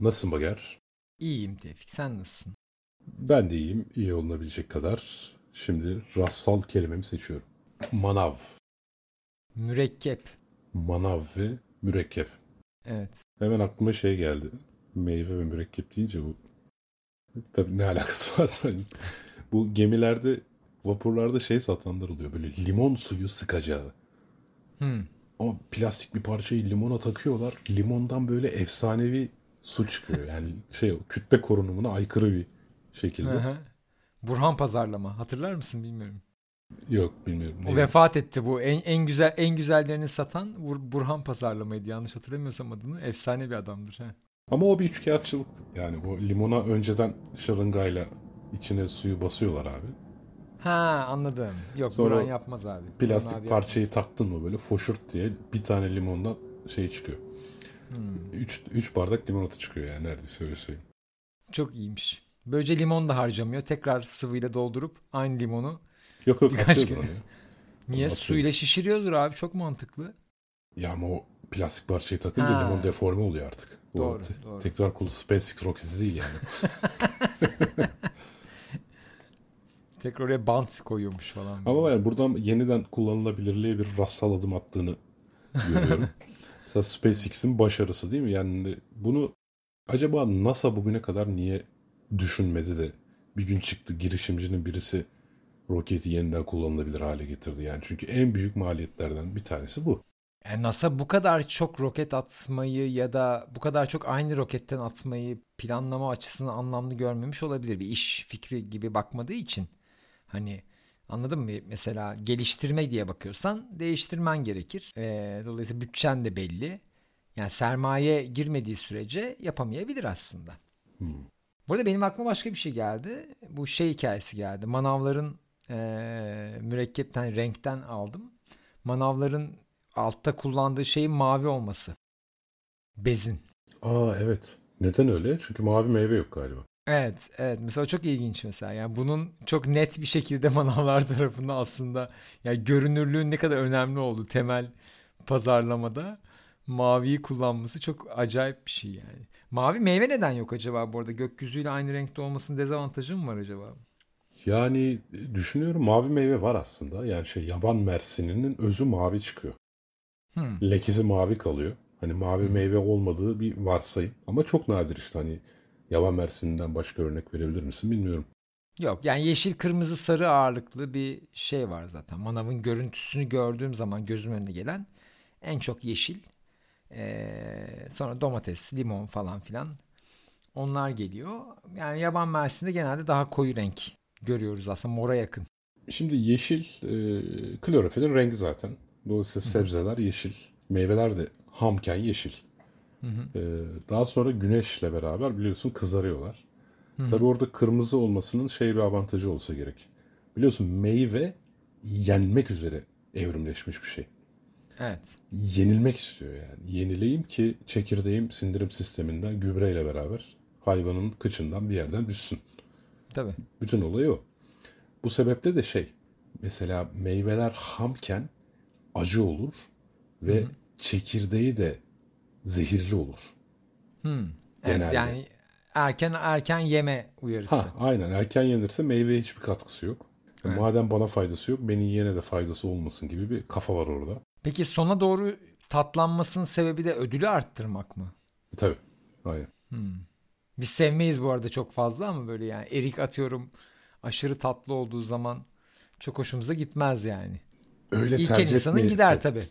Nasılsın Bager? İyiyim Tevfik. Sen nasılsın? Ben de iyiyim. iyi olunabilecek kadar. Şimdi rastsal kelimemi seçiyorum. Manav. Mürekkep. Manav ve mürekkep. Evet. Hemen aklıma şey geldi. Meyve ve mürekkep deyince bu tabii ne alakası var? Hani bu gemilerde, vapurlarda şey satanlar oluyor. Böyle limon suyu sıkacağı. Hmm. O plastik bir parçayı limona takıyorlar. Limondan böyle efsanevi su çıkıyor. Yani şey kütle korunumuna aykırı bir şekilde. Burhan pazarlama. Hatırlar mısın bilmiyorum. Yok bilmiyorum. O vefat etti bu. En, en güzel en güzellerini satan Bur- Burhan pazarlamaydı. Yanlış hatırlamıyorsam adını. Efsane bir adamdır. He. Ama o bir üçkağıtçılık. Yani o limona önceden şırıngayla içine suyu basıyorlar abi. Ha anladım. Yok Sonra Burhan yapmaz abi. Plastik abi parçayı yapmaz. taktın mı böyle foşurt diye bir tane limondan şey çıkıyor. Hmm. Üç, üç bardak limonata çıkıyor yani neredeyse öyle söyleyeyim. Çok iyiymiş. Böylece limon da harcamıyor. Tekrar sıvıyla doldurup aynı limonu. Yok yok Birkaç kere. Niye? Atıyor. Suyla şişiriyordur abi. Çok mantıklı. Ya ama o plastik parçayı takınca Ha. limon deforme oluyor artık. O Doğru, te- doğru. Tekrar kolu SpaceX roketi değil yani. Tekrar oraya bant koyuyormuş falan. ama yani buradan yeniden kullanılabilirliğe bir rastsal adım attığını görüyorum. Mesela SpaceX'in başarısı değil mi? Yani bunu acaba NASA bugüne kadar niye düşünmedi de bir gün çıktı girişimcinin birisi roketi yeniden kullanılabilir hale getirdi. Yani çünkü en büyük maliyetlerden bir tanesi bu. Yani NASA bu kadar çok roket atmayı ya da bu kadar çok aynı roketten atmayı planlama açısından anlamlı görmemiş olabilir. Bir iş fikri gibi bakmadığı için. Hani anladın mı? Mesela geliştirme diye bakıyorsan değiştirmen gerekir. Ee, dolayısıyla bütçen de belli. Yani sermaye girmediği sürece yapamayabilir aslında. Hmm. Burada benim aklıma başka bir şey geldi. Bu şey hikayesi geldi. Manavların eee mürekkepten, renkten aldım. Manavların altta kullandığı şeyin mavi olması. Bezin. Aa evet. Neden öyle? Çünkü mavi meyve yok galiba. Evet, evet. Mesela çok ilginç mesela. Yani bunun çok net bir şekilde manavlar tarafından aslında yani görünürlüğün ne kadar önemli olduğu temel pazarlamada maviyi kullanması çok acayip bir şey yani. Mavi meyve neden yok acaba bu arada? Gökyüzüyle aynı renkte olmasının dezavantajı mı var acaba? Yani e, düşünüyorum mavi meyve var aslında. Yani şey yaban mersininin özü mavi çıkıyor. Hmm. Lekesi mavi kalıyor. Hani mavi meyve olmadığı bir varsayım. Ama çok nadir işte hani yaban mersininden başka örnek verebilir misin bilmiyorum. Yok yani yeşil kırmızı sarı ağırlıklı bir şey var zaten. Manavın görüntüsünü gördüğüm zaman gözüm önüne gelen en çok yeşil. Ee, sonra domates, limon falan filan. Onlar geliyor. Yani yaban mersinde genelde daha koyu renk görüyoruz aslında mora yakın. Şimdi yeşil e, klorofilin rengi zaten. Dolayısıyla sebzeler yeşil. Meyveler de hamken yeşil. Hı hı. E, daha sonra güneşle beraber biliyorsun kızarıyorlar. Tabii orada kırmızı olmasının şey bir avantajı olsa gerek. Biliyorsun meyve yenmek üzere evrimleşmiş bir şey. Evet. Yenilmek istiyor yani. Yenileyim ki çekirdeğim sindirim sisteminden gübreyle beraber hayvanın kıçından bir yerden düşsün. Tabii. Bütün olayı o. Bu sebeple de şey mesela meyveler hamken acı olur ve çekirdeği de zehirli olur. Hmm. Evet, Genelde. yani erken erken yeme uyarısı. Ha aynen erken yenirse meyveye hiçbir katkısı yok. Evet. Madem bana faydası yok beni yiyene de faydası olmasın gibi bir kafa var orada. Peki sona doğru tatlanmasının sebebi de ödülü arttırmak mı? E, tabii aynen. Biz sevmeyiz bu arada çok fazla ama böyle yani erik atıyorum aşırı tatlı olduğu zaman çok hoşumuza gitmez yani. Öyle İlken tercih insanın etmeye- gider tabii.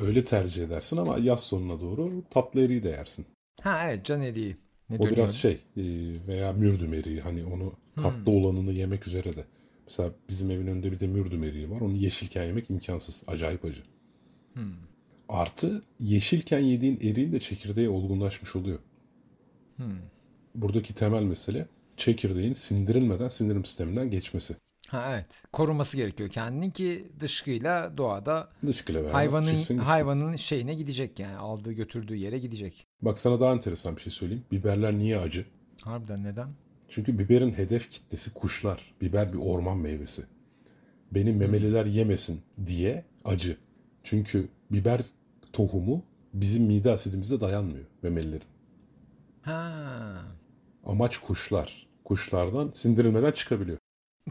Öyle tercih edersin ama yaz sonuna doğru tatlı eriği de yersin. Ha evet can eriği. Ne O dönüyor? biraz şey e, veya mürdüm eriği hani onu tatlı olanını yemek üzere de. Mesela bizim evin önünde bir de mürdüm eriği var. Onu yeşilken yemek imkansız. Acayip acı. Artı yeşilken yediğin eriğin de çekirdeği olgunlaşmış oluyor. Buradaki temel mesele çekirdeğin sindirilmeden sindirim sisteminden geçmesi. Ha evet. Koruması gerekiyor kendini ki dışkıyla doğada Dışkıyla hayvanın çıksın hayvanın şeyine gidecek yani aldığı götürdüğü yere gidecek. Bak sana daha enteresan bir şey söyleyeyim. Biberler niye acı? Harbiden neden? Çünkü biberin hedef kitlesi kuşlar. Biber bir orman meyvesi. Benim memeliler yemesin diye acı. Çünkü biber tohumu bizim mide asidimize dayanmıyor memelilerin. Ha. Amaç kuşlar. Kuşlardan sindirilmeden çıkabiliyor.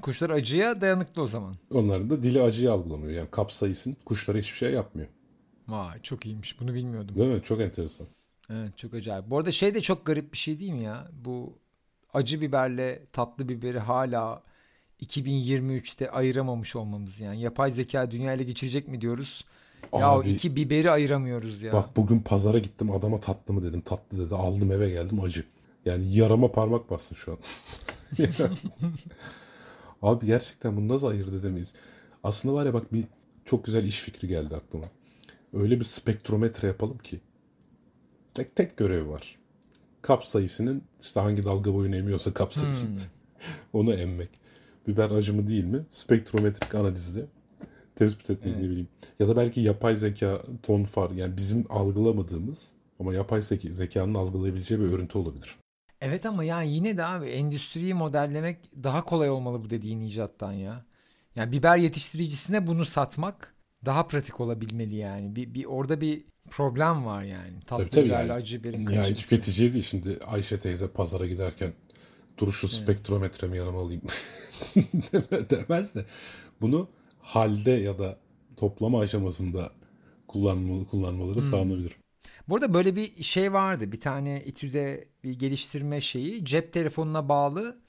Kuşlar acıya dayanıklı o zaman. Onların da dili acıyı algılamıyor. Yani kapsaisin kuşlara hiçbir şey yapmıyor. Vay çok iyiymiş. Bunu bilmiyordum. Değil mi? Çok enteresan. Evet çok acayip. Bu arada şey de çok garip bir şey değil mi ya? Bu acı biberle tatlı biberi hala 2023'te ayıramamış olmamız yani. Yapay zeka dünyayla geçirecek mi diyoruz? Ya o iki biberi ayıramıyoruz ya. Bak bugün pazara gittim adama tatlı mı dedim. Tatlı dedi. Aldım eve geldim acı. Yani yarama parmak bastın şu an. Abi gerçekten bunu nasıl ayırt edemeyiz? Aslında var ya bak bir çok güzel iş fikri geldi aklıma. Öyle bir spektrometre yapalım ki. Tek tek görevi var. Kap sayısının işte hangi dalga boyunu emiyorsa kap sayısı. Hmm. Onu emmek. Biber acı mı değil mi? Spektrometrik analizle tespit etmeyi Evet. ne bileyim. Ya da belki yapay zeka ton far yani bizim algılamadığımız ama yapay zeka, zekanın algılayabileceği bir örüntü olabilir. Evet ama yani yine de abi endüstriyi modellemek daha kolay olmalı bu dediğin icattan ya. Yani biber yetiştiricisine bunu satmak daha pratik olabilmeli yani. Bir, bir orada bir problem var yani. Tatlı Tabii tabii biberle yani. acı biberin Yani karışması. tüketici değil şimdi Ayşe teyze pazara giderken dur şu spektrometremi yanıma alayım Deme- demez de bunu halde ya da toplama aşamasında kullanmalı, kullanmaları sağlanabilir. Bu arada böyle bir şey vardı. Bir tane İTÜ'de bir geliştirme şeyi. Cep telefonuna bağlı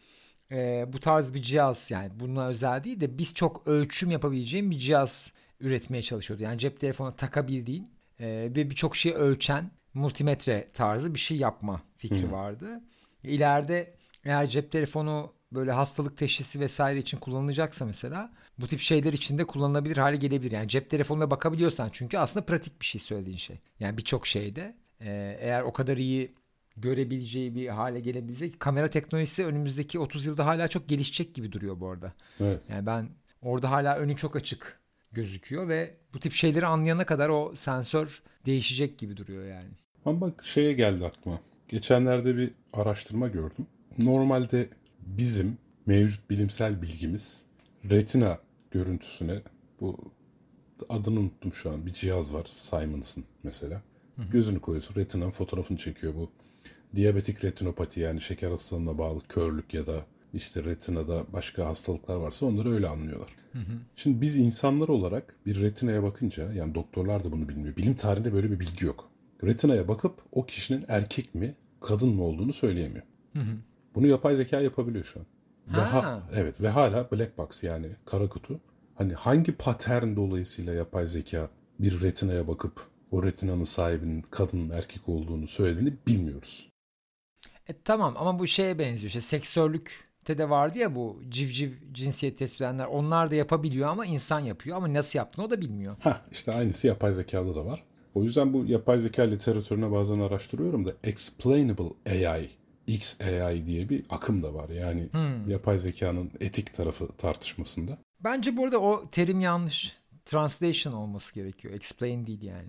e, bu tarz bir cihaz yani bununla özel değil de biz çok ölçüm yapabileceğim bir cihaz üretmeye çalışıyordu. Yani cep telefonuna takabildiğin e, ve birçok şeyi ölçen multimetre tarzı bir şey yapma fikri vardı. İleride eğer cep telefonu böyle hastalık teşhisi vesaire için kullanılacaksa mesela bu tip şeyler için de kullanılabilir hale gelebilir. Yani cep telefonuna bakabiliyorsan çünkü aslında pratik bir şey söylediğin şey. Yani birçok şeyde e, eğer o kadar iyi görebileceği bir hale gelebilirse ki kamera teknolojisi önümüzdeki 30 yılda hala çok gelişecek gibi duruyor bu arada. Evet. Yani ben orada hala önü çok açık gözüküyor ve bu tip şeyleri anlayana kadar o sensör değişecek gibi duruyor yani. Ama bak şeye geldi aklıma. Geçenlerde bir araştırma gördüm. Normalde bizim mevcut bilimsel bilgimiz retina görüntüsüne bu adını unuttum şu an bir cihaz var Simons'ın mesela. Gözünü koyuyorsun retinanın fotoğrafını çekiyor bu. Diyabetik retinopati yani şeker hastalığına bağlı körlük ya da işte retinada başka hastalıklar varsa onları öyle anlıyorlar. Şimdi biz insanlar olarak bir retinaya bakınca yani doktorlar da bunu bilmiyor. Bilim tarihinde böyle bir bilgi yok. Retinaya bakıp o kişinin erkek mi kadın mı olduğunu söyleyemiyor. Bunu yapay zeka yapabiliyor şu an. Ve ha- Ha. evet ve hala black box yani kara kutu. Hani hangi patern dolayısıyla yapay zeka bir retinaya bakıp o retinanın sahibinin kadın erkek olduğunu söylediğini bilmiyoruz. E tamam ama bu şeye benziyor. İşte seksörlükte de vardı ya bu civciv cinsiyet tespit edenler. Onlar da yapabiliyor ama insan yapıyor. Ama nasıl yaptığını o da bilmiyor. Ha işte aynısı yapay zekada da var. O yüzden bu yapay zeka literatürüne bazen araştırıyorum da explainable AI, XAI diye bir akım da var. Yani yapay zekanın etik tarafı tartışmasında. Bence burada o terim yanlış. Translation olması gerekiyor. Explain değil yani.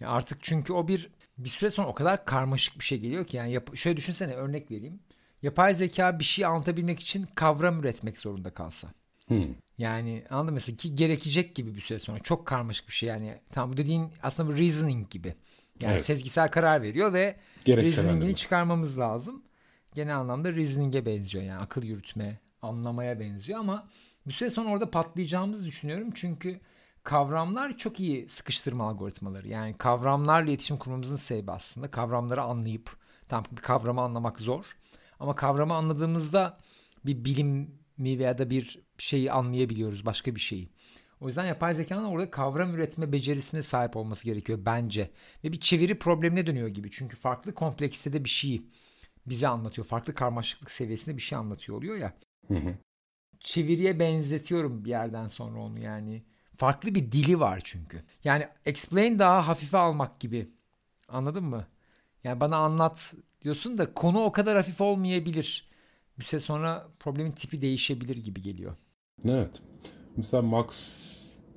Ya artık çünkü o bir bir süre sonra o kadar karmaşık bir şey geliyor ki yani yap- şöyle düşünsene örnek vereyim. Yapay zeka bir şey anlatabilmek için kavram üretmek zorunda kalsa. Hmm. Yani anladın mı? mesela ki gerekecek gibi bir süre sonra çok karmaşık bir şey yani. Tam bu dediğin aslında bir reasoning gibi. Yani Evet. sezgisel karar veriyor ve reasoning'ini çıkarmamız lazım. Genel anlamda reasoning'e benziyor yani akıl yürütme, anlamaya benziyor ama bir süre sonra orada patlayacağımızı düşünüyorum. Çünkü kavramlar çok iyi sıkıştırma algoritmaları. Yani kavramlarla iletişim kurmamızın sebebi aslında kavramları anlayıp tam bir kavramı anlamak zor. Ama kavramı anladığımızda bir bilimi veya da bir şeyi anlayabiliyoruz, başka bir şeyi. O yüzden yapay zekanın orada kavram üretme becerisine sahip olması gerekiyor bence. Ve bir çeviri problemine dönüyor gibi. Çünkü farklı kompleksitede bir şeyi bize anlatıyor. Farklı karmaşıklık seviyesinde bir şey anlatıyor oluyor ya. Hı hı. Çeviriye benzetiyorum bir yerden sonra onu yani. Farklı bir dili var çünkü. Yani explain daha hafife almak gibi. Anladın mı? Yani bana anlat diyorsun da konu o kadar hafif olmayabilir. Bir süre sonra problemin tipi değişebilir gibi geliyor. Evet. Mesela Max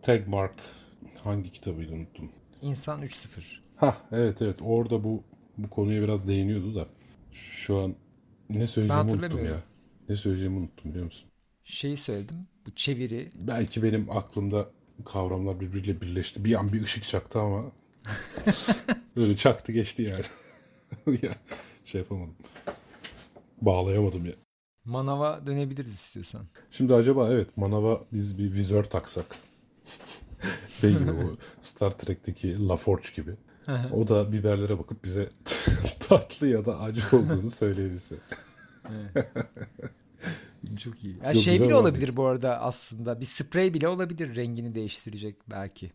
Tegmark hangi kitabıydı unuttum. İnsan 3.0. Ha evet evet orada bu bu konuya biraz değiniyordu da şu an ne söyleyeceğimi unuttum ya. Ne söyleyeceğimi unuttum biliyor musun? Şeyi söyledim. Bu çeviri. Belki benim aklımda kavramlar birbiriyle birleşti. Bir an bir ışık çaktı ama öyle çaktı geçti yani. ya, şey yapamadım. Bağlayamadım ya. Manava dönebiliriz istiyorsan. Şimdi acaba evet manava biz bir vizör taksak. şey gibi o Star Trek'teki LaForge gibi. O da biberlere bakıp bize tatlı ya da acı olduğunu söyleyebilse. Çok iyi. Ya Çok şey bile olabilir bu arada aslında. Bir sprey bile olabilir rengini değiştirecek belki.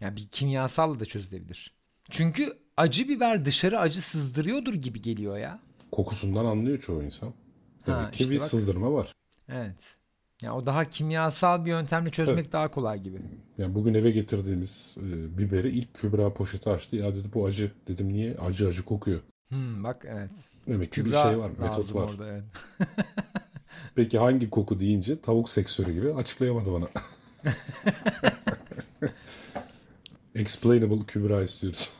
Yani bir kimyasalla da çözülebilir. Çünkü acı biber dışarı acı sızdırıyordur gibi geliyor ya. Kokusundan anlıyor çoğu insan. Demek Ha, ki işte bir bak. sızdırma var. Evet. Ya o daha kimyasal bir yöntemle çözmek daha kolay gibi. Yani bugün eve getirdiğimiz e, biberi ilk Kübra poşeti açtı. Ya dedi bu acı. Dedim niye? Acı acı kokuyor. Hmm, bak evet. Demek ki bir Kübra şey var, metot var. orada evet. Peki hangi koku deyince tavuk seksörü gibi açıklayamadı bana. Explainable Kübra istiyoruz.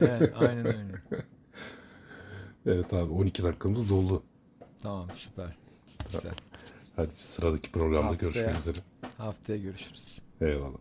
evet aynen öyle. evet abi 12 dakikamız doldu. Tamam süper. Güzel. Hadi sıradaki programda Haftaya. görüşmek üzere. Haftaya görüşürüz. Eyvallah.